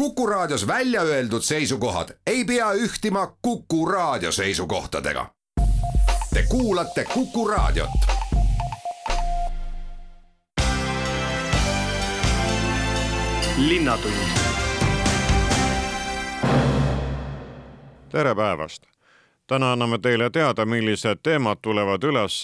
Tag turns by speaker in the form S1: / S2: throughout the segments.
S1: Kuku Raadios välja öeldud seisukohad ei pea ühtima Kuku Raadio seisukohtadega. Te kuulate Kuku Raadiot.
S2: tere päevast! täna anname teile teada, millised teemad tulevad üles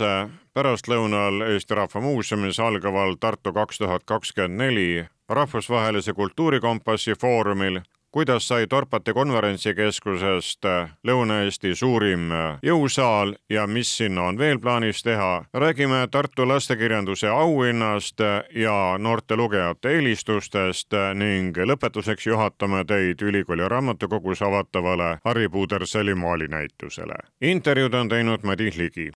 S2: pärastlõunal Eesti Rahva Muuseumis algaval Tartu kaks tuhat kakskümmend neli rahvusvahelise kultuurikompassi foorumil, kuidas sai Dorpati konverentsikeskusest Lõuna-Eesti suurim jõusaal ja mis sinna on veel plaanis teha. räägime Tartu lastekirjanduse auhinnast ja noorte lugejate eelistustest ning lõpetuseks juhatame teid ülikooli raamatukogus avatavale Harry Puuderseli maalinäitusele. intervjuud on teinud Madis Ligi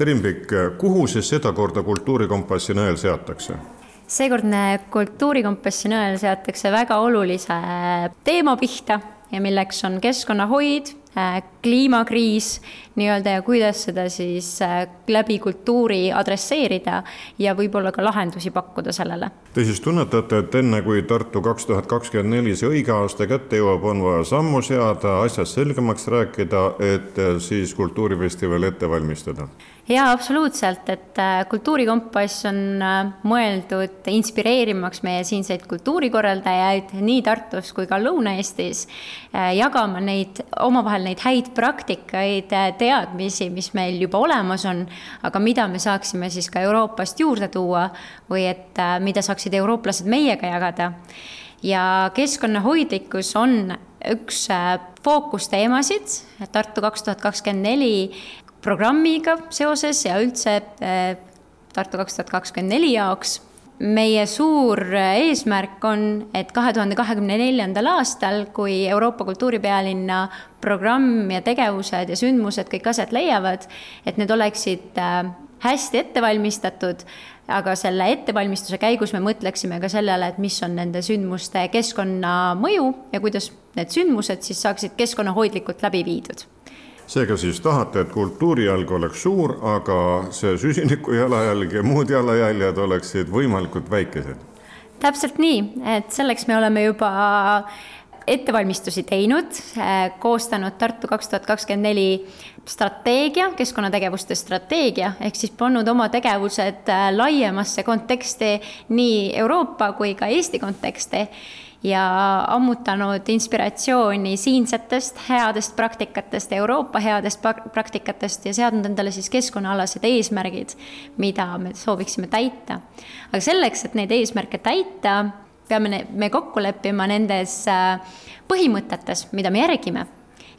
S3: Trimbik, kuhu siis sedakorda kultuurikompassi nõel seatakse?
S4: seekordne kultuurikompassi nõel seatakse väga olulise teema pihta ja milleks on keskkonnahoid, kliimakriis nii-öelda ja kuidas seda siis läbi kultuuri adresseerida ja võib-olla ka lahendusi pakkuda sellele.
S3: Te siis tunnetate, et enne kui Tartu kaks tuhat kakskümmend neli see õige aasta kätte jõuab, on vaja sammu seada, asjast selgemaks rääkida, et siis kultuurifestivali ette valmistada?
S4: Jaa, absoluutselt, et äh, Kultuurikompass on äh, mõeldud inspireerimaks meie siinseid kultuurikorraldajaid nii Tartus kui ka Lõuna-Eestis, äh, jagama neid, omavahel neid häid praktikaid, teadmisi, mis meil juba olemas on, aga mida me saaksime siis ka Euroopast juurde tuua või et mida saaksid eurooplased meiega jagada. ja keskkonnahoidlikkus on üks fookusteemasid Tartu kaks tuhat kakskümmend neli programmiga seoses ja üldse äh, Tartu kaks tuhat kakskümmend neli jaoks. meie suur äh, eesmärk on, et kahe tuhande kahekümne neljandal aastal, kui Euroopa kultuuripealinna programm ja tegevused ja sündmused kõik aset leiavad, et need oleksid äh, hästi ette valmistatud, aga selle ettevalmistuse käigus me mõtleksime ka sellele, et mis on nende sündmuste keskkonnamõju ja kuidas need sündmused siis saaksid keskkonnahoidlikult läbi viidud
S3: seega siis tahate, et kultuurijalg oleks suur, aga see süsiniku jalajälg ja muud jalajäljed oleksid võimalikult väikesed?
S4: täpselt nii, et selleks me oleme juba ettevalmistusi teinud, koostanud Tartu kaks tuhat kakskümmend neli strateegia, keskkonnategevuste strateegia, ehk siis pannud oma tegevused laiemasse konteksti, nii Euroopa kui ka Eesti konteksti ja ammutanud inspiratsiooni siinsetest headest praktikatest, Euroopa headest praktikatest ja seadnud endale siis keskkonnaalased eesmärgid, mida me sooviksime täita. aga selleks, et neid eesmärke täita, peame me kokku leppima nendes äh, põhimõtetes, mida me järgime.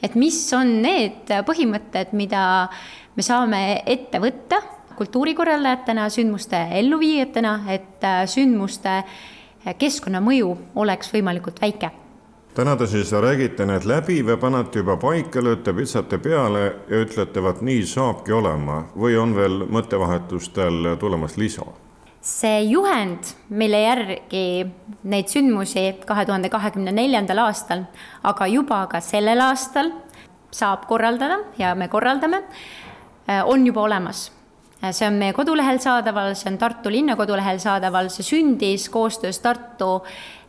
S4: et mis on need põhimõtted, mida me saame ette võtta kultuurikorraldajatena, sündmuste elluviijatena, et äh, sündmuste keskkonnamõju oleks võimalikult väike.
S3: Täna te siis räägite need läbi või panete juba paika, lööte pitsate peale ja ütlete, vot nii saabki olema. Või on veel mõttevahetustel tulemas lisa?
S4: see juhend, mille järgi neid sündmusi kahe tuhande kahekümne neljandal aastal, aga juba ka sellel aastal saab korraldada ja me korraldame, on juba olemas see on meie kodulehel saadaval, see on Tartu linna kodulehel saadaval, see sündis koostöös Tartu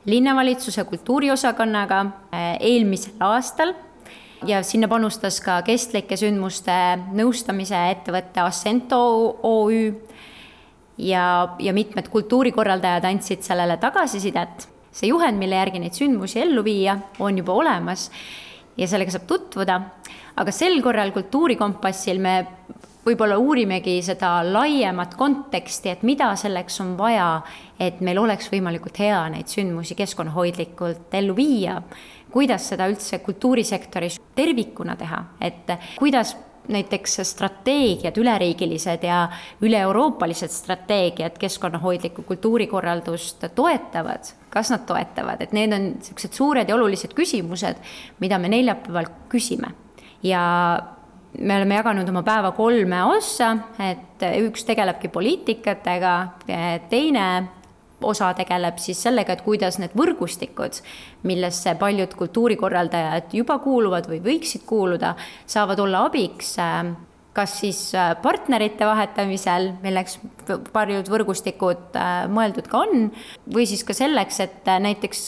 S4: linnavalitsuse kultuuriosakonnaga eh, eelmisel aastal. Ja sinna panustas ka kestlike sündmuste nõustamise ettevõte Assento OÜ ja, ja mitmed kultuurikorraldajad andsid sellele tagasisidet. see juhend, mille järgi neid sündmusi ellu viia, on juba olemas ja sellega saab tutvuda, aga sel korral Kultuurikompassil me võib-olla uurimegi seda laiemat konteksti, et mida selleks on vaja, et meil oleks võimalikult hea neid sündmusi keskkonnahoidlikult ellu viia, kuidas seda üldse kultuurisektoris tervikuna teha, et kuidas näiteks strateegiad, üleriigilised ja üle-euroopalised strateegiad keskkonnahoidlikku kultuurikorraldust toetavad, kas nad toetavad, et need on niisugused suured ja olulised küsimused, mida me neljapäeval küsime. ja me oleme jaganud oma päeva kolme ossa, et üks tegelebki poliitikatega, teine osa tegeleb siis sellega, et kuidas need võrgustikud, millesse paljud kultuurikorraldajad juba kuuluvad või võiksid kuuluda, saavad olla abiks kas siis äh, partnerite vahetamisel, milleks paljud võrgustikud äh, mõeldud ka on, või siis ka selleks, et äh, näiteks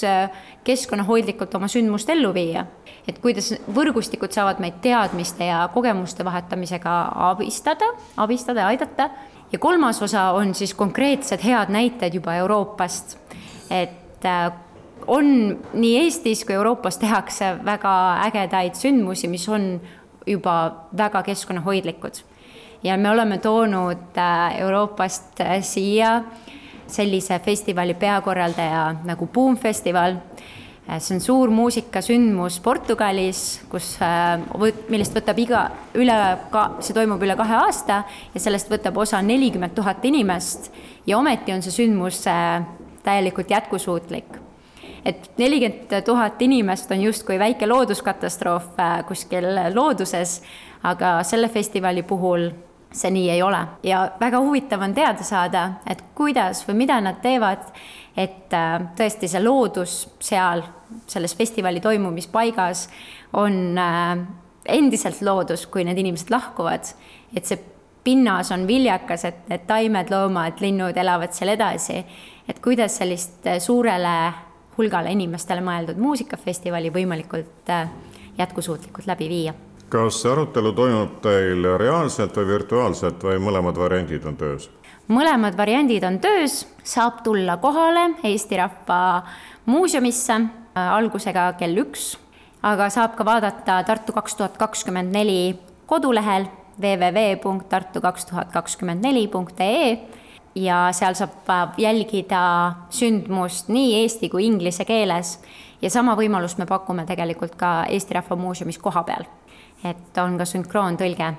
S4: keskkonnahoidlikult oma sündmust ellu viia. et kuidas võrgustikud saavad meid teadmiste ja kogemuste vahetamisega abistada, abistada ja aidata. ja kolmas osa on siis konkreetsed head näited juba Euroopast, et on nii Eestis kui Euroopas tehakse väga ägedaid sündmusi, mis on juba väga keskkonnahoidlikud. ja me oleme toonud äh, Euroopast äh, siia sellise festivali peakorraldaja nagu Boom festival. Äh, see on suur muusikasündmus Portugalis, kus, millest võtab iga, üle ka, see toimub üle kahe aasta ja sellest võtab osa nelikümmend tuhat inimest ja ometi on see sündmus täielikult jätkusuutlik et nelikümmend tuhat inimest on justkui väike looduskatastroof äh, kuskil looduses, aga selle festivali puhul see nii ei ole ja väga huvitav on teada saada, et kuidas või mida nad teevad, et äh, tõesti see loodus seal selles festivali toimumispaigas on äh, endiselt loodus, kui need inimesed lahkuvad, et see pinnas on viljakas, et need taimed, loomad, linnud elavad seal edasi. et kuidas sellist suurele hulgale inimestele mõeldud muusikafestivali võimalikult äh, jätkusuutlikult läbi viia.
S3: kas see arutelu toimub teil reaalselt või virtuaalselt või mõlemad variandid on töös?
S4: mõlemad variandid on töös, saab tulla kohale Eesti Rahva Muuseumisse äh, algusega kell üks, aga saab ka vaadata Tartu kaks tuhat kakskümmend neli kodulehel www.tartu2024.ee ja seal saab äh, jälgida sündmust nii eesti kui inglise keeles. ja sama võimalust me pakume tegelikult ka Eesti Rahva Muuseumis kohapeal, et on ka sünkroontõlge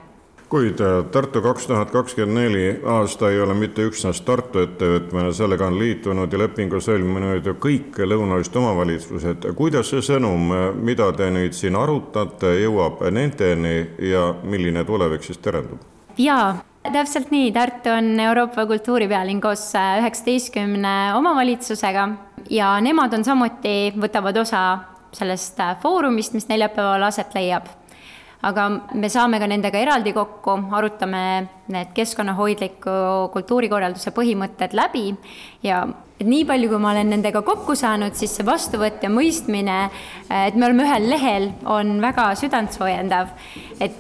S3: kuid äh, Tartu kaks tuhat kakskümmend neli aasta ei ole mitte üksnes Tartu ettevõtmine, sellega on liitunud ja lepingu sõlminud ju kõik Lõuna-Eesti omavalitsused. kuidas see sõnum, mida te nüüd siin arutate, jõuab nendeni ja milline tulevik siis terendub?
S4: jaa täpselt nii, Tartu on Euroopa kultuuripealinn koos äh, üheksateistkümne omavalitsusega ja nemad on samuti, võtavad osa sellest äh, foorumist, mis neljapäeval aset leiab. aga me saame ka nendega eraldi kokku, arutame need keskkonnahoidliku kultuurikorralduse põhimõtted läbi ja et nii palju, kui ma olen nendega kokku saanud, siis see vastuvõtt ja mõistmine, äh, et me oleme ühel lehel, on väga südantsoojendav. et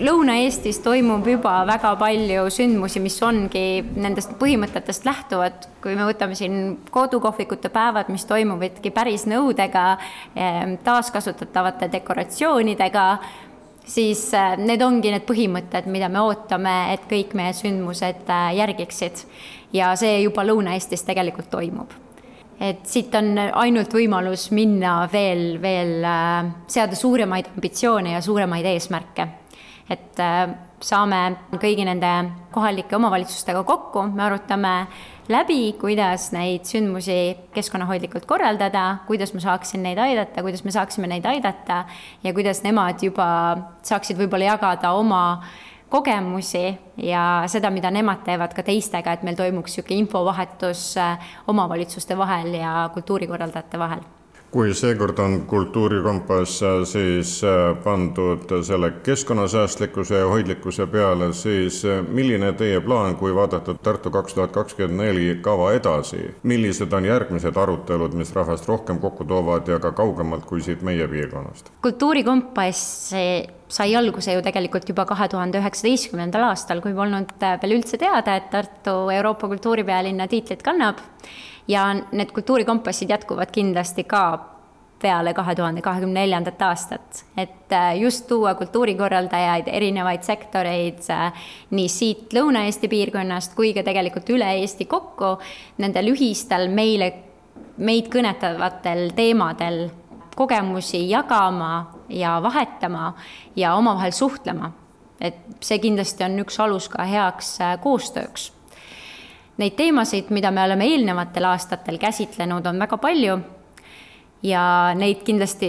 S4: Lõuna-Eestis toimub juba väga palju sündmusi, mis ongi nendest põhimõtetest lähtuvad. kui me võtame siin kodukohvikute päevad, mis toimuvadki päris nõudega, ehm, taaskasutatavate dekoratsioonidega, siis eh, need ongi need põhimõtted, mida me ootame, et kõik meie sündmused eh, järgiksid. ja see juba Lõuna-Eestis tegelikult toimub et siit on ainult võimalus minna veel, veel eh, seada suuremaid ambitsioone ja suuremaid eesmärke et äh, saame kõigi nende kohalike omavalitsustega kokku, me arutame läbi, kuidas neid sündmusi keskkonnahoidlikult korraldada, kuidas ma saaksin neid aidata, kuidas me saaksime neid aidata ja kuidas nemad juba saaksid võib-olla jagada oma kogemusi ja seda, mida nemad teevad ka teistega, et meil toimuks niisugune infovahetus äh, omavalitsuste vahel ja kultuurikorraldajate vahel
S3: kui seekord on Kultuurikompass siis äh, pandud selle keskkonnasäästlikkuse ja hoidlikkuse peale, siis äh, milline teie plaan, kui vaadata Tartu kaks tuhat kakskümmend neli kava edasi, millised on järgmised arutelud, mis rahvast rohkem kokku toovad ja ka kaugemalt kui siit meie piirkonnast?
S4: kultuurikompass sai alguse ju tegelikult juba kahe tuhande üheksateistkümnendal aastal, kui polnud veel üldse teada, et Tartu Euroopa kultuuripealinna tiitlit kannab ja need kultuurikompassid jätkuvad kindlasti ka peale kahe tuhande kahekümne neljandat aastat, et äh, just tuua kultuurikorraldajaid, erinevaid sektoreid äh, nii siit Lõuna-Eesti piirkonnast kui ka tegelikult üle Eesti kokku nendel ühistel meile, meid kõnetavatel teemadel kogemusi jagama ja vahetama ja omavahel suhtlema. et see kindlasti on üks alus ka heaks äh, koostööks Neid teemasid, mida me oleme eelnevatel aastatel käsitlenud, on väga palju ja neid kindlasti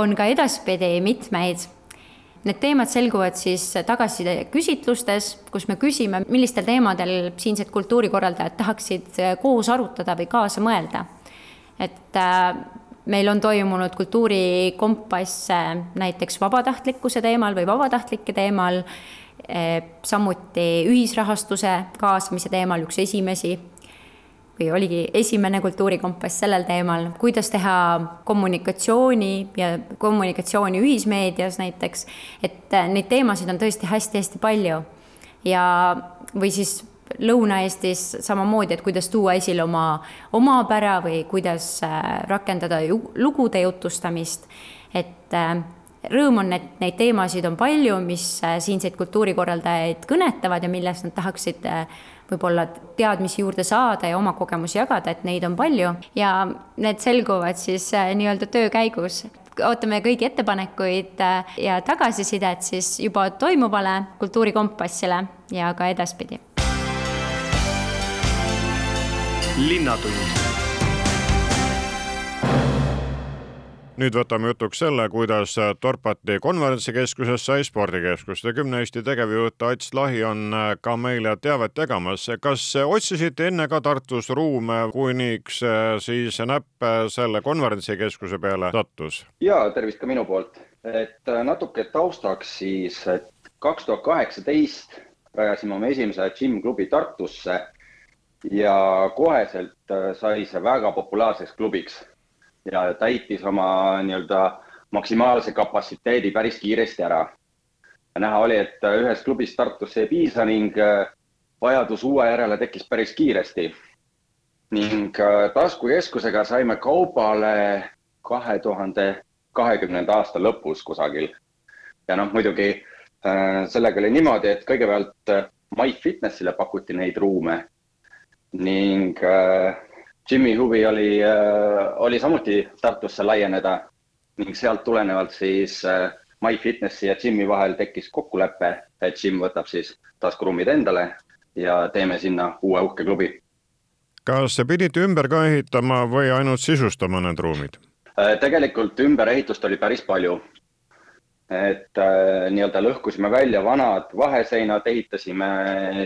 S4: on ka edaspidi mitmeid. Need teemad selguvad siis tagasisideküsitlustes, kus me küsime, millistel teemadel siinsed kultuurikorraldajad tahaksid koos arutada või kaasa mõelda. et äh, meil on toimunud kultuurikompass näiteks vabatahtlikkuse teemal või vabatahtlike teemal samuti ühisrahastuse kaasamise teemal üks esimesi või oligi esimene kultuurikompass sellel teemal, kuidas teha kommunikatsiooni ja kommunikatsiooni ühismeedias näiteks, et neid teemasid on tõesti hästi-hästi palju. ja, või siis Lõuna-Eestis samamoodi, et kuidas tuua esile oma omapära või kuidas äh, rakendada lugude jutustamist, et rõõm on, et neid teemasid on palju, mis äh, siinseid kultuurikorraldajaid kõnetavad ja millest nad tahaksid võib-olla teadmisi juurde saada ja oma kogemusi jagada, et neid on palju. Ja need selguvad siis nii-öelda töö käigus. Ootame kõigi ettepanekuid ja tagasisidet siis juba toimuvale Kultuurikompassile ja ka edaspidi.
S3: Linnatund. Nüüd võtame jutuks selle, kuidas Dorpati konverentsikeskuses sai spordikeskuste kümne Eesti tegevjuht Ats Lahi on ka meile teavet jagamas. kas otsisite enne ka Tartus ruume, kuniks siis näpp selle konverentsikeskuse peale sattus?
S5: ja tervist ka minu poolt, et natuke taustaks siis, et kaks tuhat kaheksateist rajasime oma esimese džimm-klubi Tartusse ja koheselt äh, sai see väga populaarseks klubiks ja täitis oma nii-öelda maksimaalse kapatsiteedi päris kiiresti ära. näha oli, et äh, ühest klubist Tartusse ei piisa ning äh, vajadus uue järele tekkis päris kiiresti. ning taskukeskusega saime kaubale kahe tuhande kahekümnenda aasta lõpus kusagil. ja noh, muidugi sellega oli niimoodi, et kõigepealt MyFitnessile pakuti neid ruume ning äh, Jimmy huvi oli äh,, oli samuti Tartusse laieneda ning sealt tulenevalt siis äh, MyFitnessi ja Jimmy vahel tekkis kokkulepe, et Jim võtab siis taskuruumid endale ja teeme sinna uue uhke klubi.
S3: kas pidite ümber ka ehitama või ainult sisustama need ruumid
S5: äh,? tegelikult ümberehitust oli päris palju. et äh, nii-öelda lõhkusime välja vanad vaheseinad, ehitasime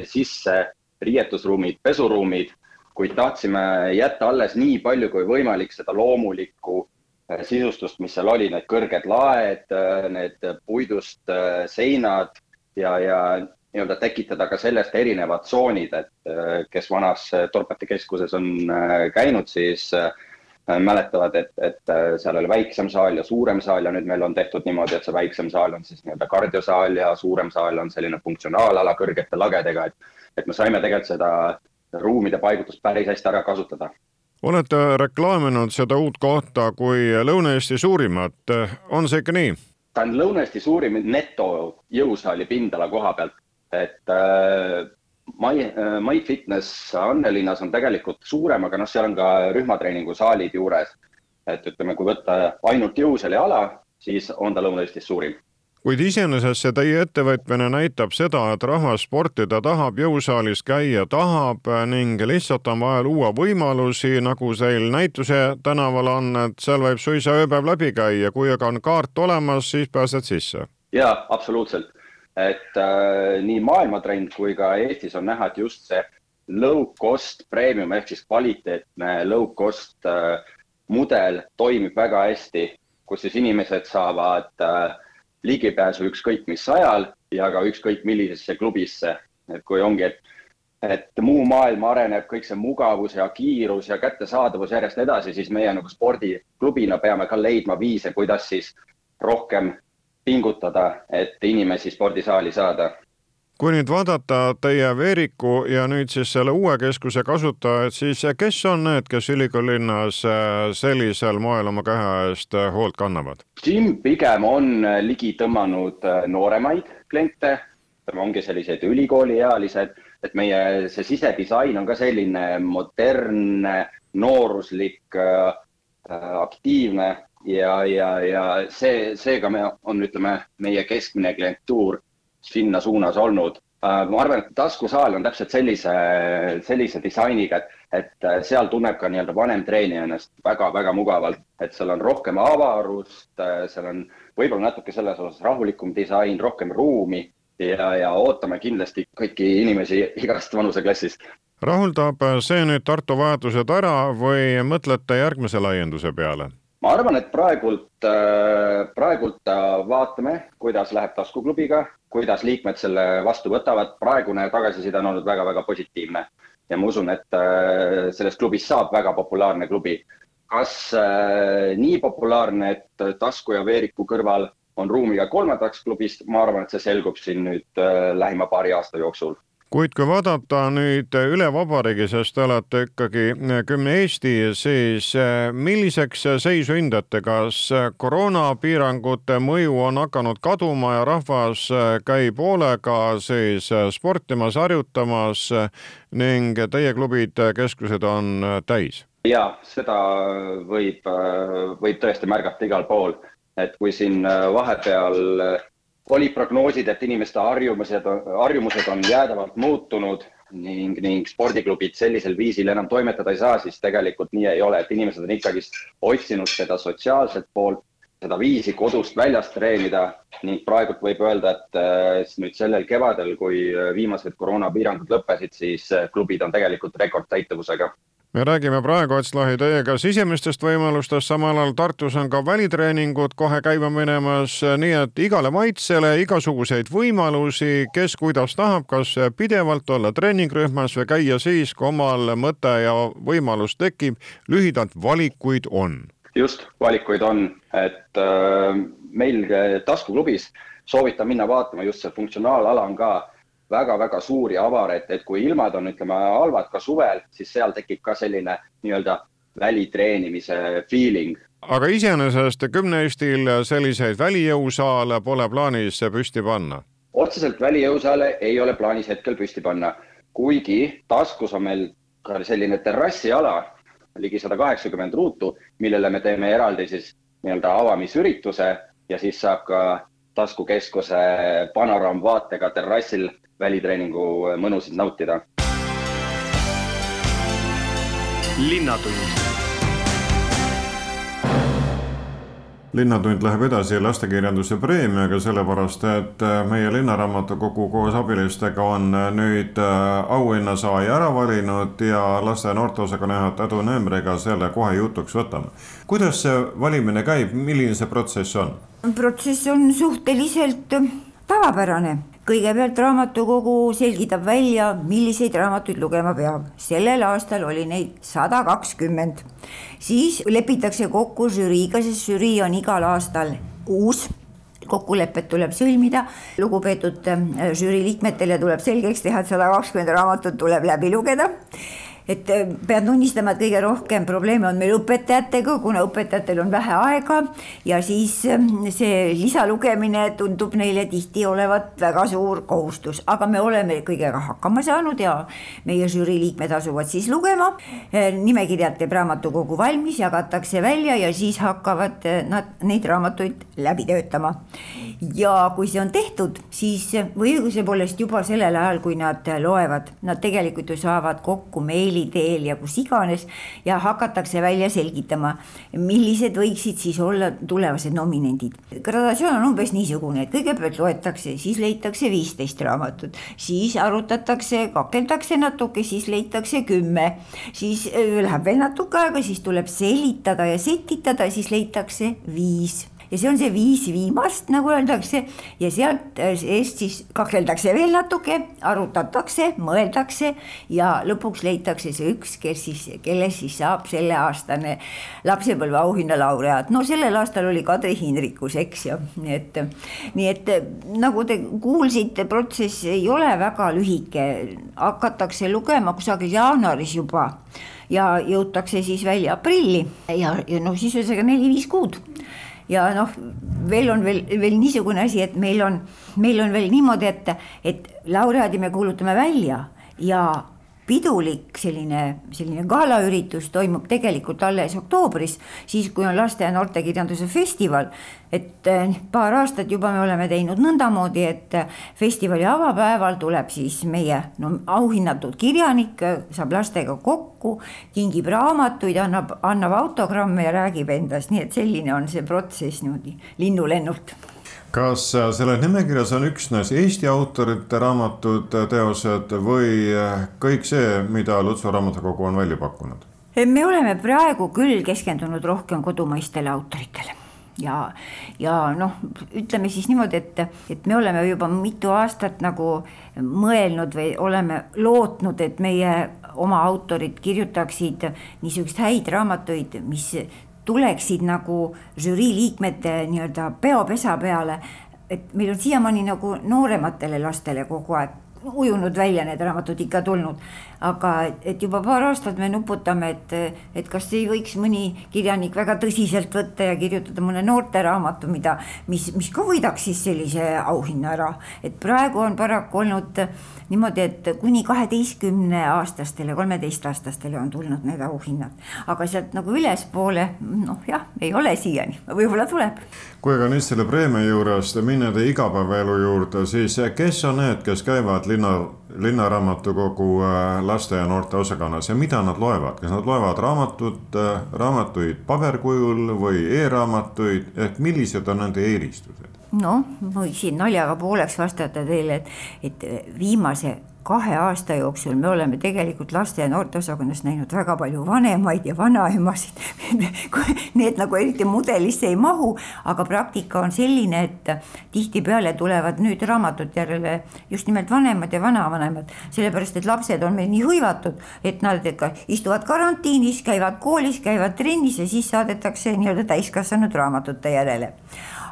S5: sisse riietusruumid, pesuruumid, kuid tahtsime jätta alles nii palju kui võimalik seda loomulikku äh, sisustust, mis seal oli, need kõrged laed, äh, need puidust äh, seinad ja, ja nii-öelda tekitada ka sellest erinevad tsoonid, et kes vanas Torpati keskuses on käinud, siis mäletavad, et, et seal oli väiksem saal ja suurem saal ja nüüd meil on tehtud niimoodi, et see väiksem saal on siis nii-öelda kardiosaal ja suurem saal on selline funktsionaalala kõrgete lagedega, et et me saime tegelikult seda ruumide paigutust päris hästi ära kasutada.
S3: olete reklaaminud seda uut kohta kui Lõuna-Eesti suurimat, on see ikka nii?
S5: ta on Lõuna-Eesti suurim neto jõusaali pindala koha pealt, et äh, My, äh, My Fitness Annelinnas on tegelikult suurem, aga noh, seal on ka rühmatreeningusaalid juures. et ütleme, kui võtta ainult jõusaali ala, siis on ta Lõuna-Eestis suurim
S3: kuid iseenesest see teie ettevõtmine näitab seda, et rahvas sportida tahab, jõusaalis käia tahab ning lihtsalt on vaja luua võimalusi, nagu teil näituse tänaval on, et seal võib suisa ööpäev läbi käia, kui aga on kaart olemas, siis pääsed sisse.
S5: jaa, absoluutselt. et äh, nii maailmatrend kui ka Eestis on näha, et just see low cost premium ehk siis kvaliteetne low cost äh, mudel toimib väga hästi, kus siis inimesed saavad äh, ligipääsu ükskõik mis ajal ja ka ükskõik millisesse klubisse. et kui ongi, et, et muu maailm areneb, kõik see mugavus ja kiirus ja kättesaadavus järjest edasi, siis meie nagu spordiklubina peame ka leidma viise, kuidas siis rohkem pingutada, et inimesi spordisaali saada
S3: kui nüüd vaadata teie Veeriku ja nüüd siis selle uue keskuse kasutajaid, siis kes on need, kes ülikooli linnas äh, sellisel moel oma käe eest äh, hoolt kannavad?
S5: Jim pigem on äh, ligi tõmmanud nooremaid kliente, ongi sellised ülikooliealised, et meie see sisedisain on ka selline modernne, nooruslik, aktiivne ja, ja, ja see, seega me on, ütleme, meie keskmine klientuur sinna suunas olnud. Äh, ma arvan, et taskusaal on täpselt sellise, sellise disainiga, et, et äh, seal tunneb ka nii-öelda vanem treenija ennast väga-väga mugavalt, et seal on rohkem avarust, äh, seal on võib-olla natuke selles osas rahulikum disain, rohkem ruumi ja, ja ootame kindlasti kõiki inimesi igast vanuseklassist.
S3: rahuldab see nüüd Tartu vajadused ära või mõtlete järgmise laienduse peale?
S5: Ma arvan, et praegult, praegult vaatame, kuidas läheb taskuklubiga, kuidas liikmed selle vastu võtavad, praegune tagasiside on olnud väga-väga positiivne ja ma usun, et sellest klubist saab väga populaarne klubi. kas nii populaarne, et tasku ja veeriku kõrval on ruumi ka kolmandaks klubist, ma arvan, et see selgub siin nüüd lähima paari aasta jooksul
S2: kuid kui vaadata nüüd üle vabariigi, sest te olete ikkagi kümne Eesti, siis eh, milliseks seisu hindate, kas koroonapiirangute mõju on hakanud kaduma ja rahvas käib hoolega siis sportimas, harjutamas ning teie klubid, keskused on täis?
S5: ja seda võib, võib tõesti märgata igal pool, et kui siin vahepeal olid prognoosid, et inimeste harjumused, harjumused on jäädavalt muutunud ning, ning spordiklubid sellisel viisil enam toimetada ei saa, siis tegelikult nii ei ole, et inimesed on ikkagist otsinud seda sotsiaalset poolt, seda viisi kodust väljas treenida ning praegult võib öelda, et äh, nüüd sellel kevadel, kui viimased koroonapiirangud lõppesid, siis äh, klubid on tegelikult rekordtäituvusega
S2: me räägime praegu, Atslahi, teiega sisemistest võimalustest, samal ajal Tartus on ka välitreeningud kohe käima minemas, nii et igale maitsele igasuguseid võimalusi, kes kuidas tahab, kas pidevalt olla treeningrühmas või käia siis, kui omal mõte ja võimalus tekib. lühidalt, valikuid on.
S5: just, valikuid on, et äh, meil taskuklubis soovitan minna vaatama just see funktsionaalala on ka väga-väga suur ja avar, et, et kui ilmad on, ütleme, halvad ka suvel, siis seal tekib ka selline nii-öelda välitreenimise feeling.
S2: aga iseenesest kümne Eestil selliseid välijõusaale pole plaanis püsti panna?
S5: otseselt välijõusaale ei ole plaanis hetkel püsti panna, kuigi taskus on meil ka selline terrassiala, ligi sada kaheksakümmend ruutu, millele me teeme eraldi siis nii-öelda avamisürituse ja siis saab ka taskukeskuse panoraamvaatega terrassil välitreeningu mõnusid nautida.
S3: linnatund linnatund läheb edasi lastekirjanduse preemiaga, sellepärast et meie Linnaraamatukogu koos abilistega on nüüd auhinnasaaja ära valinud ja laste ja noorteosakonna juhataja Adu Nõmmeriga selle kohe jutuks võtame. kuidas see valimine käib, milline see protsess on?
S6: protsess on suhteliselt tavapärane kõigepealt raamatukogu selgitab välja, milliseid raamatuid lugema peab. sellel aastal oli neid sada kakskümmend. siis lepitakse kokku žüriiga, sest žürii on igal aastal uus kokkulepped tuleb sõlmida, lugupeetud äh, žürii liikmetele tuleb selgeks teha, et sada kakskümmend raamatut tuleb läbi lugeda et äh, pean tunnistama, et kõige rohkem probleeme on meil õpetajatega, kuna õpetajatel on vähe aega ja siis äh, see lisalugemine tundub neile tihti olevat väga suur kohustus, aga me oleme kõigega hakkama saanud ja meie žürii liikmed asuvad siis lugema. Äh, nimekirjad teeb raamatukogu valmis, jagatakse välja ja siis hakkavad nad neid raamatuid läbi töötama. ja kui see on tehtud, siis või õiguse poolest juba sellel ajal, kui nad loevad, nad tegelikult ju saavad kokku meili meili teel ja kus iganes ja hakatakse välja selgitama, millised võiksid siis olla tulevased nominendid. gradatsioon on umbes niisugune, et kõigepealt loetakse, siis leitakse viisteist raamatut, siis arutatakse, kakeldakse natuke, siis leitakse kümme, siis äh, läheb veel natuke aega, siis tuleb selitada ja setitada, siis leitakse viis ja see on see viis viimast, nagu öeldakse, ja sealt äh, eest siis kakeldakse veel natuke, arutatakse, mõeldakse ja lõpuks leitakse see üks, kes siis, kellest siis saab selleaastane lapsepõlve auhinna laureaat. no sellel aastal oli Kadri Hindrikus, eks ju, nii et, nii et nagu te kuulsite, protsess ei ole väga lühike, hakatakse lugema kusagil jaanuaris juba ja jõutakse siis välja aprilli. Ja, ja no siis ühesõnaga neli-viis kuud ja noh, veel on veel, veel niisugune asi, et meil on, meil on veel niimoodi, et, et laureaadi me kuulutame välja ja pidulik selline, selline galaüritus toimub tegelikult alles oktoobris, siis kui on laste ja noortekirjanduse festival. et eh, paar aastat juba me oleme teinud nõndamoodi, et festivali avapäeval tuleb siis meie no auhinnatud kirjanik, saab lastega kokku, kingib raamatuid, annab, annab autogramme ja räägib endast, nii et selline on see protsess niimoodi linnulennult
S3: kas äh, selles nimekirjas on üksnes Eesti autorite raamatud, äh, teosed või äh, kõik see, mida Lutsu raamatukogu on välja pakkunud?
S6: me oleme praegu küll keskendunud rohkem kodumaistele autoritele ja, ja noh, ütleme siis niimoodi, et, et me oleme juba mitu aastat nagu mõelnud või oleme lootnud, et meie oma autorid kirjutaksid niisuguseid häid raamatuid, mis tuleksid nagu žürii liikmete nii-öelda peopesa peale. et meil on siiamaani nagu noorematele lastele kogu aeg ujunud välja need raamatud ikka tulnud. aga et juba paar aastat me nuputame, et, et kas ei võiks mõni kirjanik väga tõsiselt võtta ja kirjutada mõne noorteraamatu, mida, mis, mis ka võidaks siis sellise auhinna ära. et praegu on paraku olnud niimoodi, et kuni kaheteistkümne aastastele, kolmeteistaastastele on tulnud need auhinnad. aga sealt nagu ülespoole, noh jah, ei ole siiani, võib-olla tuleb.
S3: kui aga nüüd selle preemia juurest minna teie igapäevaelu juurde, siis kes on need, kes käivad linna, linnaraamatukogu äh, laste ja noorte osakonnas ja mida nad loevad, kas nad loevad raamatut, äh, raamatuid paberkujul või e-raamatuid, ehk millised on nende eelistused?
S6: noh, võiksin naljaga pooleks vastata teile, et, et viimase kahe aasta jooksul me oleme tegelikult laste ja noorteosakonnas näinud väga palju vanemaid ja vanaemasid. Need nagu eriti mudelisse ei mahu, aga praktika on selline, et tihtipeale tulevad nüüd raamatute järele just nimelt vanemad ja vanavanemad, sellepärast et lapsed on meil nii hõivatud, et nad ikka istuvad karantiinis, käivad koolis, käivad trennis ja siis saadetakse nii-öelda täiskasvanud raamatute järele.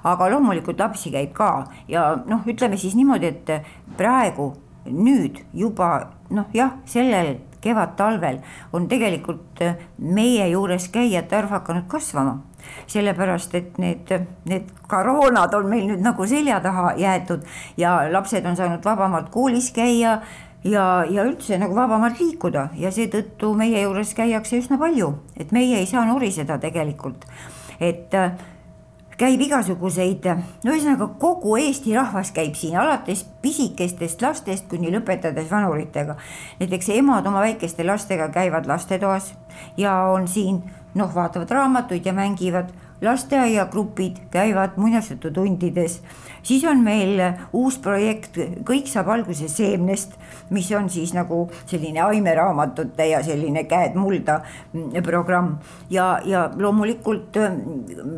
S6: Aga loomulikult lapsi käib ka ja noh, ütleme siis niimoodi, et praegu nüüd juba noh, jah, sellel kevad-talvel on tegelikult äh, meie juures käijate arv hakanud kasvama. sellepärast, et need, need koroonad on meil nüüd nagu selja taha jäetud ja lapsed on saanud vabamalt koolis käia ja, ja üldse nagu vabamalt liikuda ja seetõttu meie juures käiakse üsna palju, et meie ei saa nuriseda tegelikult, et äh, käib igasuguseid, no ühesõnaga kogu Eesti rahvas käib siin, alates pisikestest lastest kuni lõpetades vanuritega. näiteks emad oma väikeste lastega käivad lastetoas ja on siin noh, vaatavad raamatuid ja mängivad, lasteaiagrupid käivad muinasjututundides, siis on meil uus projekt Kõik saab alguse seemnest, mis on siis nagu selline aimeraamatute ja selline käed mulda programm. Ja, ja loomulikult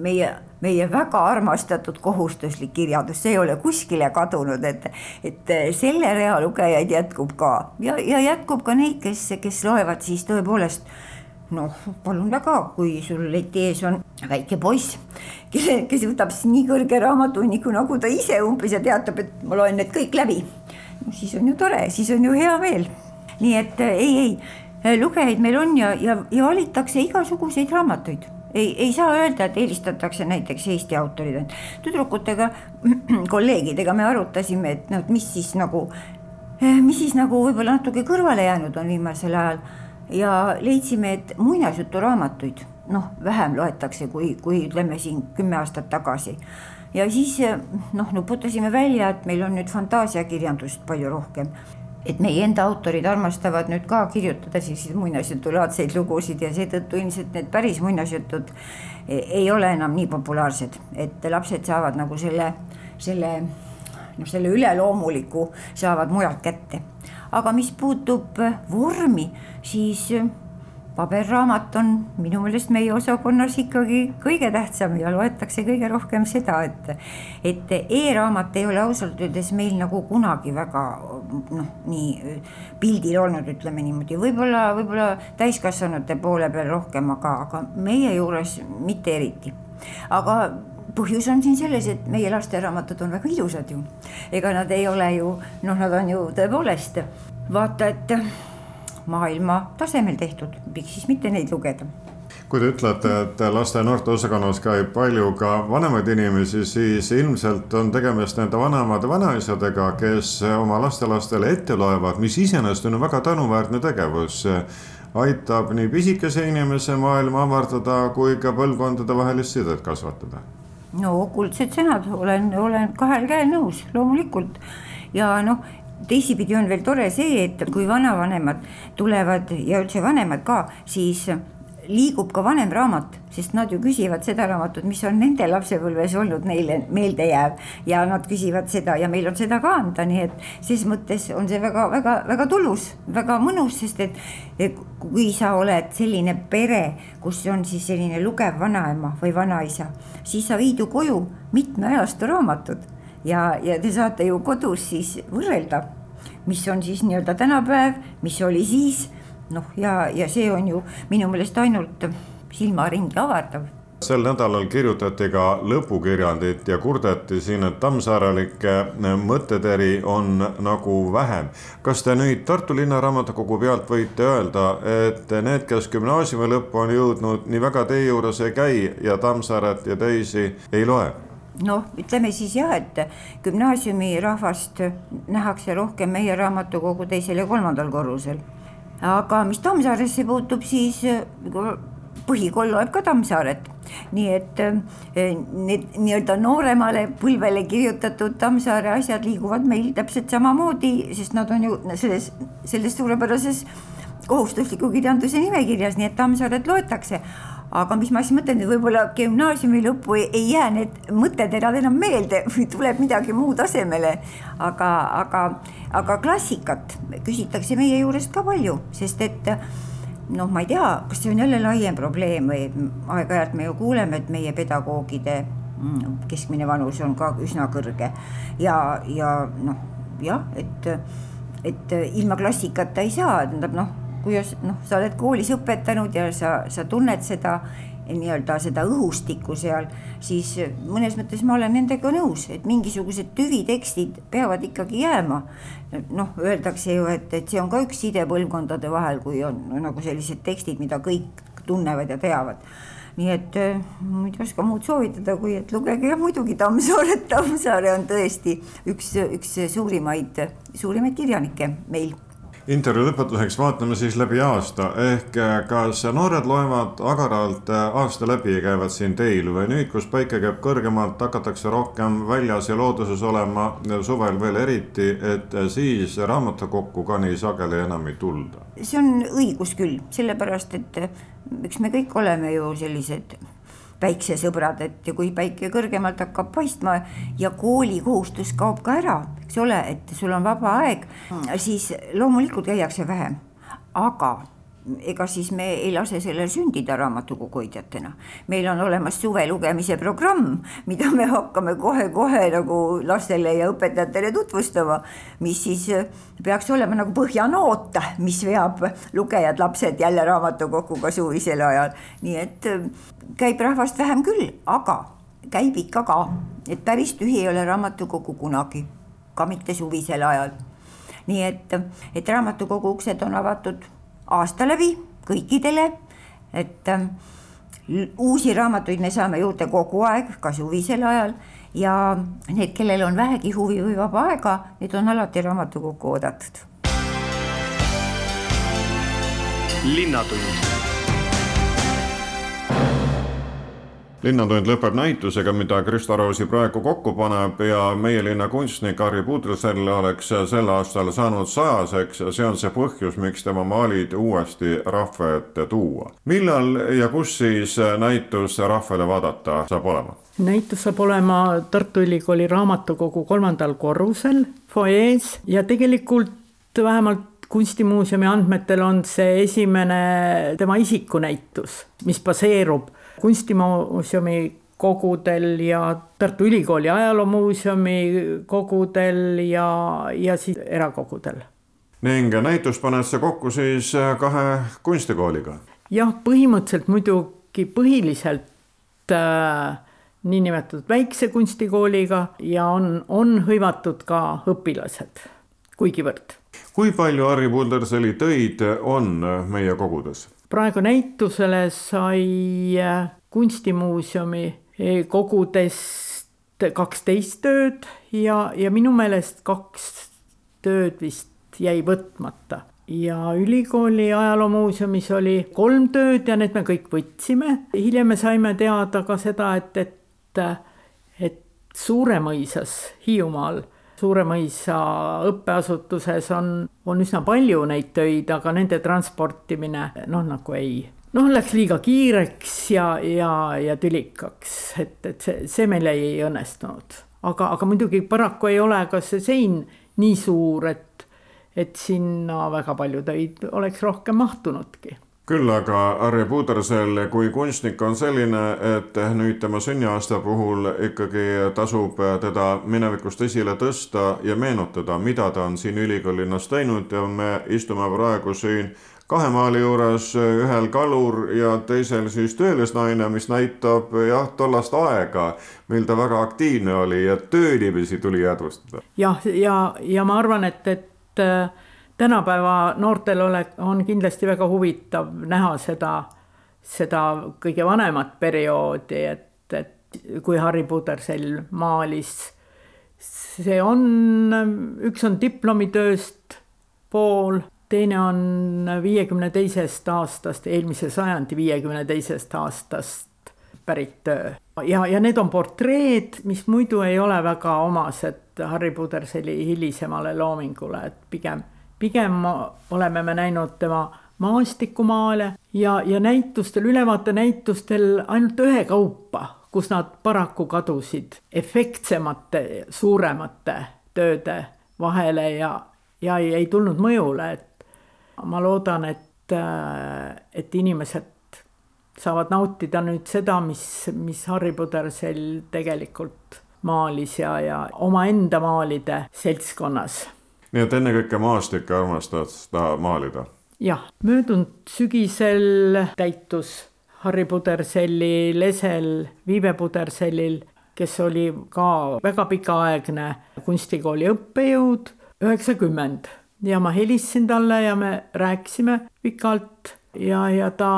S6: meie meie väga armastatud kohustuslik kirjandus, see ei ole kuskile kadunud, et, et selle rea lugejaid jätkub ka ja, ja jätkub ka neid, kes, kes loevad siis tõepoolest noh, palun väga, kui sul leti ees on väike poiss, kelle, kes võtab siis nii kõrge raamatuhunniku nagu ta ise umbes ja teatab, et ma loen need kõik läbi. no siis on ju tore, siis on ju hea meel. nii et ei, ei, lugejaid meil on ja, ja, ja valitakse igasuguseid raamatuid ei, ei saa öelda, et eelistatakse näiteks Eesti autorid, tüdrukutega, kolleegidega me arutasime, et noh, et mis siis nagu, eh, mis siis nagu võib-olla natuke kõrvale jäänud on viimasel ajal ja leidsime, et muinasjuturaamatuid noh, vähem loetakse, kui, kui ütleme siin kümme aastat tagasi. ja siis noh, nuputasime välja, et meil on nüüd fantaasiakirjandust palju rohkem et meie enda autorid armastavad nüüd ka kirjutada selliseid muinasjutulaadseid lugusid ja seetõttu ilmselt need päris muinasjutud ei ole enam nii populaarsed, et lapsed saavad nagu selle, selle noh, selle üleloomuliku saavad mujalt kätte. aga mis puutub vormi, siis paberraamat on minu meelest meie osakonnas ikkagi kõige tähtsam ja loetakse kõige rohkem seda, et, et e-raamat ei ole ausalt öeldes meil nagu kunagi väga noh, nii pildil olnud, ütleme niimoodi, võib-olla, võib-olla täiskasvanute poole peal rohkem, aga, aga meie juures mitte eriti. aga põhjus on siin selles, et meie lasteraamatud on väga ilusad ju. ega nad ei ole ju, noh, nad on ju tõepoolest vaata, et maailma tasemel tehtud, miks siis mitte neid lugeda
S3: kui te ütlete, et laste ja noorte osakonnas käib palju ka vanemaid inimesi, siis ilmselt on tegemist nende vanemate vanaisadega, kes oma lastelastele ette loevad, mis iseenesest on väga tänuväärne tegevus. aitab nii pisikese inimese maailma avardada kui ka põlvkondadevahelist sidet kasvatada.
S6: no kuldsed sõnad, olen, olen kahel käel nõus, loomulikult ja noh, teisipidi on veel tore see, et kui vanavanemad tulevad ja üldse vanemad ka, siis liigub ka vanem raamat, sest nad ju küsivad seda raamatut, mis on nende lapsepõlves olnud neile meelde jääv. Ja nad küsivad seda ja meil on seda ka anda, nii et ses mõttes on see väga-väga-väga tulus, väga mõnus, sest et kui sa oled selline pere, kus on siis selline lugev vanaema või vanaisa, siis sa viid ju koju mitme ajastu raamatud ja, ja te saate ju kodus siis võrrelda, mis on siis nii-öelda tänapäev, mis oli siis noh, ja, ja see on ju minu meelest ainult silmaringi avardav
S3: sel nädalal kirjutati ka lõpukirjandit ja kurdeti siin, et tammsaarelikke mõtteteri on nagu vähem. kas te nüüd Tartu Linnaraamatukogu pealt võite öelda, et need, kes gümnaasiumi lõppu on jõudnud, nii väga teie juures ei käi ja Tammsaaret ja teisi ei loe?
S6: noh, ütleme siis jah, et gümnaasiumi rahvast nähakse rohkem meie raamatukogu teisel ja kolmandal korrusel aga mis Tammsaaresse puutub, siis äh, põhikool loeb ka Tammsaaret, nii et äh, need nii-öelda nooremale põlvele kirjutatud Tammsaare asjad liiguvad meil täpselt samamoodi, sest nad on ju selles, selles suurepärases kohustusliku kirjanduse nimekirjas, nii et Tammsaaret loetakse aga mis ma siis mõtlen, et võib-olla gümnaasiumi lõppu ei, ei jää need mõtteterad enam meelde või tuleb midagi muud asemele. aga, aga, aga klassikat küsitakse meie juurest ka palju, sest et noh, ma ei tea, kas see on jälle laiem probleem või aeg-ajalt me ju kuuleme, et meie pedagoogide mm, keskmine vanus on ka üsna kõrge ja, ja noh, jah, et, et ilma klassikata ei saa, tähendab noh kui noh, sa oled koolis õpetanud ja sa, sa tunned seda nii-öelda seda õhustikku seal, siis mõnes mõttes ma olen nendega nõus, et mingisugused tüvitekstid peavad ikkagi jääma. noh, öeldakse ju, et, et see on ka üks side põlvkondade vahel, kui on no, nagu sellised tekstid, mida kõik tunnevad ja teavad nii et ma ei oska muud soovitada, kui et lugege jah muidugi Tammsaaret, Tammsaare on tõesti üks, üks suurimaid, suurimaid kirjanikke meil
S3: intervjuu lõpetuseks vaatame siis läbi aasta ehk äh, kas noored loevad agaralt äh, aasta läbi ja käivad siin teil või nüüd, kus päike käib kõrgemalt, hakatakse rohkem väljas ja looduses olema, suvel veel eriti, et äh, siis raamatukokku ka nii sageli enam ei tulda?
S6: see on õigus küll, sellepärast et eks me kõik oleme ju sellised päiksesõbrad, et kui päike kõrgemalt hakkab paistma ja koolikohustus kaob ka ära, eks ole, et sul on vaba aeg, siis loomulikult käiakse vähem, aga ega siis me ei lase sellel sündida raamatukogu hoidjatena. meil on olemas suve lugemise programm, mida me hakkame kohe-kohe nagu lastele ja õpetajatele tutvustama, mis siis peaks olema nagu põhjanoot, mis veab lugejad, lapsed jälle raamatukoguga suvisel ajal. nii et äh, käib rahvast vähem küll, aga käib ikka ka, et päris tühi ei ole raamatukogu kunagi, ka mitte suvisel ajal. nii et, et raamatukogu uksed on avatud aasta läbi kõikidele, et ähm, uusi raamatuid me saame juurde kogu aeg, ka suvisel ajal ja need, kellel on vähegi huvi või vaba aega, need on alati raamatukokku oodatud.
S2: linnatund
S3: linnatund lõpeb näitusega, mida Krista Roosi praegu kokku paneb ja meie linna kunstnik Harri Pudrsell oleks sel aastal saanud sajaseks. see on see põhjus, miks tema maalid uuesti rahva ette tuua. millal ja kus siis näitus rahvale vaadata saab olema?
S7: näitus saab olema Tartu Ülikooli raamatukogu kolmandal korrusel fuajees ja tegelikult vähemalt kunstimuuseumi andmetel on see esimene tema isikunäitus, mis baseerub kunstimuuseumi kogudel ja Tartu Ülikooli ajaloomuuseumi kogudel ja, ja siis erakogudel.
S3: ning näitus paned sa kokku siis kahe kunstikooliga?
S7: jah, põhimõtteliselt muidugi põhiliselt äh, niinimetatud väikse kunstikooliga ja on, on hõivatud ka õpilased, kuigivõrd.
S3: kui palju Harri Pulderseli töid on meie kogudes?
S7: Praegu näitusele sai äh, kunstimuuseumi äh, kogudest kaksteist tööd ja, ja minu meelest kaks tööd vist jäi võtmata ja ülikooli ajaloomuuseumis oli kolm tööd ja need me kõik võtsime. hiljem me saime teada ka seda, et, et, et Suuremõisas Hiiumaal Suuremõisa õppeasutuses on, on üsna palju neid töid, aga nende transportimine noh, nagu ei, noh, läks liiga kiireks ja, ja, ja tülikaks, et, et see, see meil ei õnnestunud. aga, aga muidugi paraku ei ole ka see sein nii suur, et, et sinna väga palju töid oleks rohkem mahtunudki
S3: küll aga Harry Pudersel kui kunstnik on selline, et nüüd tema sünniaasta puhul ikkagi tasub teda minevikust esile tõsta ja meenutada, mida ta on siin ülikoolilinnas teinud ja me istume praegu siin kahe maali juures, ühel kalur ja teisel siis töölisnaine, mis näitab jah, tollast aega, mil ta väga aktiivne oli ja töönimesi tuli jäädvustada.
S7: jah, ja, ja, ja ma arvan, et, et tänapäeva noortel ole, on kindlasti väga huvitav näha seda, seda kõige vanemat perioodi, et, et kui Harry Pudersell maalis. see on, üks on diplomitööst pool, teine on viiekümne teisest aastast, eelmise sajandi viiekümne teisest aastast pärit töö. ja, ja need on portreed, mis muidu ei ole väga omased Harry Puderselli hilisemale loomingule, et pigem pigem oleme me näinud tema maastikumaale ja, ja näitustel, ülevaatenäitustel ainult ühekaupa, kus nad paraku kadusid efektsemate, suuremate tööde vahele ja, ja ei, ei tulnud mõjule, et ma loodan, et, et inimesed saavad nautida nüüd seda, mis, mis Harry Pudersell tegelikult maalis ja, ja omaenda maalide seltskonnas
S3: nii et ennekõike maastikke armastad ta maalida?
S7: jah, möödunud sügisel täitus Harry Puderselli lesel, Viive Pudersellil, kes oli ka väga pikaaegne kunstikooli õppejõud, üheksakümmend. Ja ma helistasin talle ja me rääkisime pikalt ja, ja ta,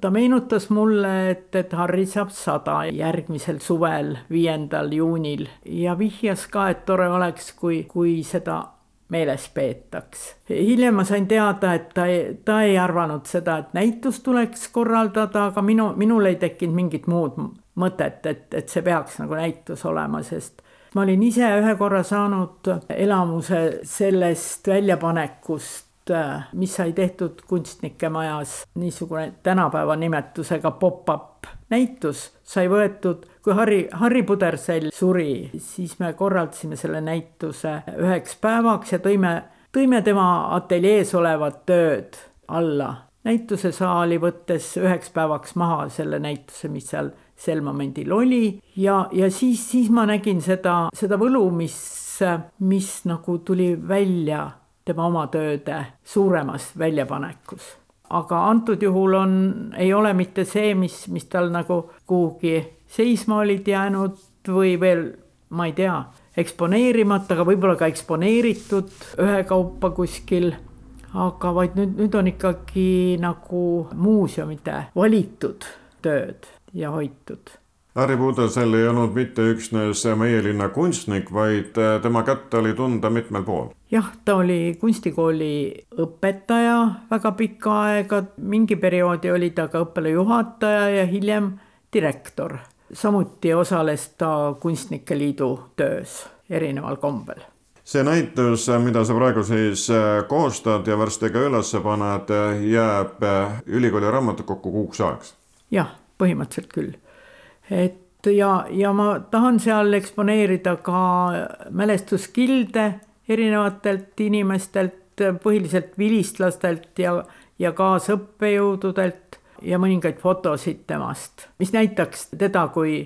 S7: ta meenutas mulle, et, et Harri saab sada järgmisel suvel, viiendal juunil. Ja vihjas ka, et tore oleks, kui, kui seda meeles peetaks. hiljem ma sain teada, et ta, ta ei arvanud seda, et näitus tuleks korraldada, aga minu, minul ei tekkinud mingit muud mõtet, et, et see peaks nagu näitus olema, sest ma olin ise ühe korra saanud elamuse sellest väljapanekust, mis sai tehtud kunstnike majas, niisugune tänapäeva nimetusega pop-up näitus sai võetud, kui Harri, Harri Pudersell suri, siis me korraldasime selle näituse üheks päevaks ja tõime, tõime tema ateljees olevad tööd alla. Näitusesaali, võttes üheks päevaks maha selle näituse, mis seal sel momendil oli. Ja, ja siis, siis ma nägin seda, seda võlu, mis, mis nagu tuli välja tema oma tööde suuremas väljapanekus aga antud juhul on, ei ole mitte see, mis, mis tal nagu kuhugi seisma olid jäänud või veel, ma ei tea, eksponeerimata, aga võib-olla ka eksponeeritud ühekaupa kuskil. aga vaid nüüd, nüüd on ikkagi nagu muuseumide valitud tööd ja hoitud
S3: Harry Pudersell ei olnud mitte üksnes meie linna kunstnik, vaid äh, tema kätt oli tunda mitmel pool.
S7: jah, ta oli kunstikooli õpetaja väga pikka aega, mingi perioodi oli ta ka õppealajuhataja ja hiljem direktor. samuti osales ta Kunstnike Liidu töös erineval kombel
S3: see näitus, mida sa praegu siis äh, koostad ja varsti ka üles paned, jääb äh, ülikooli raamatukokku kuuks ajaks?
S7: jah, põhimõtteliselt küll et ja, ja ma tahan seal eksponeerida ka mälestuskilde erinevatelt inimestelt, põhiliselt vilistlastelt ja, ja kaasõppejõududelt ja mõningaid fotosid temast, mis näitaks teda kui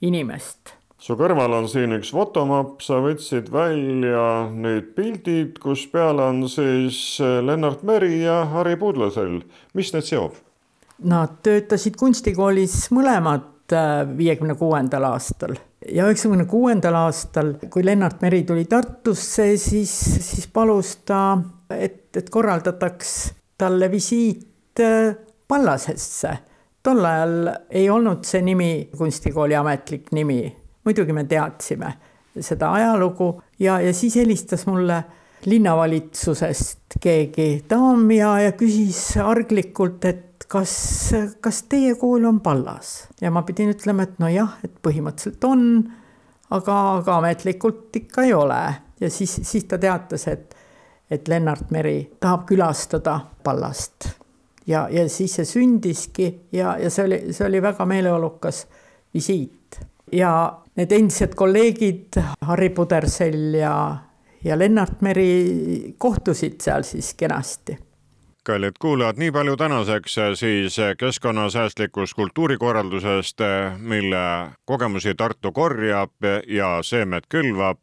S7: inimest
S3: su kõrval on siin üks fotomapp, sa võtsid välja need pildid, kus peal on siis Lennart Meri ja Harri Pudlasel. mis need seob?
S7: Nad töötasid kunstikoolis mõlemad viiekümne kuuendal aastal. ja üheksakümne kuuendal aastal, kui Lennart Meri tuli Tartusse, siis, siis palus ta, et, et korraldataks talle visiit äh, Pallasesse. tol ajal ei olnud see nimi kunstikooli ametlik nimi, muidugi me teadsime seda ajalugu ja, ja siis helistas mulle linnavalitsusest keegi daam ja, ja küsis arglikult, et kas, kas teie kool on Pallas? Ja ma pidin ütlema, et nojah, et põhimõtteliselt on, aga, aga ametlikult ikka ei ole. Ja siis, siis ta teatas, et, et Lennart Meri tahab külastada Pallast. Ja, ja siis see sündiski ja, ja see oli, see oli väga meeleolukas visiit. ja need endised kolleegid Harri Pudersell ja, ja Lennart Meri kohtusid seal siis kenasti
S3: kallid kuulajad, nii palju tänaseks siis keskkonnasäästlikust kultuurikorraldusest, mille kogemusi Tartu korjab ja seemet külvab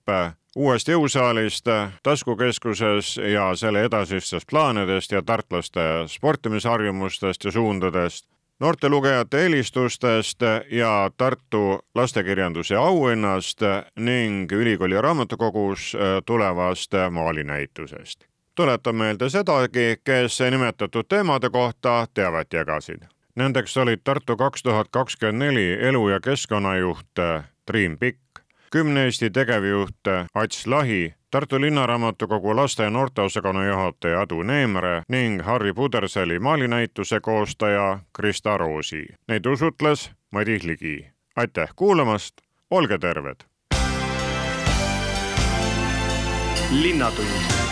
S3: uuest jõusaalist, taskukeskuses ja selle edasistest plaanidest ja tartlaste sportimisharjumustest ja suundadest, noorte lugejate eelistustest ja Tartu lastekirjanduse auhinnast ning ülikooli raamatukogus tulevast maalinäitusest. Tuletan meelde sedagi, kes nimetatud teemade kohta teavet jagasid. Nendeks olid Tartu kaks tuhat kakskümmend neli elu- ja keskkonnajuht Triin Pikk, kümne Eesti tegevjuht Ats Lahi, Tartu Linnaraamatukogu laste ja noorteosakonna juhataja Adu Neemre ning Harri Puderseli maalinäituse koostaja Krista Roosi. Neid usutles Madis Ligi. aitäh kuulamast, olge terved!
S2: linnatund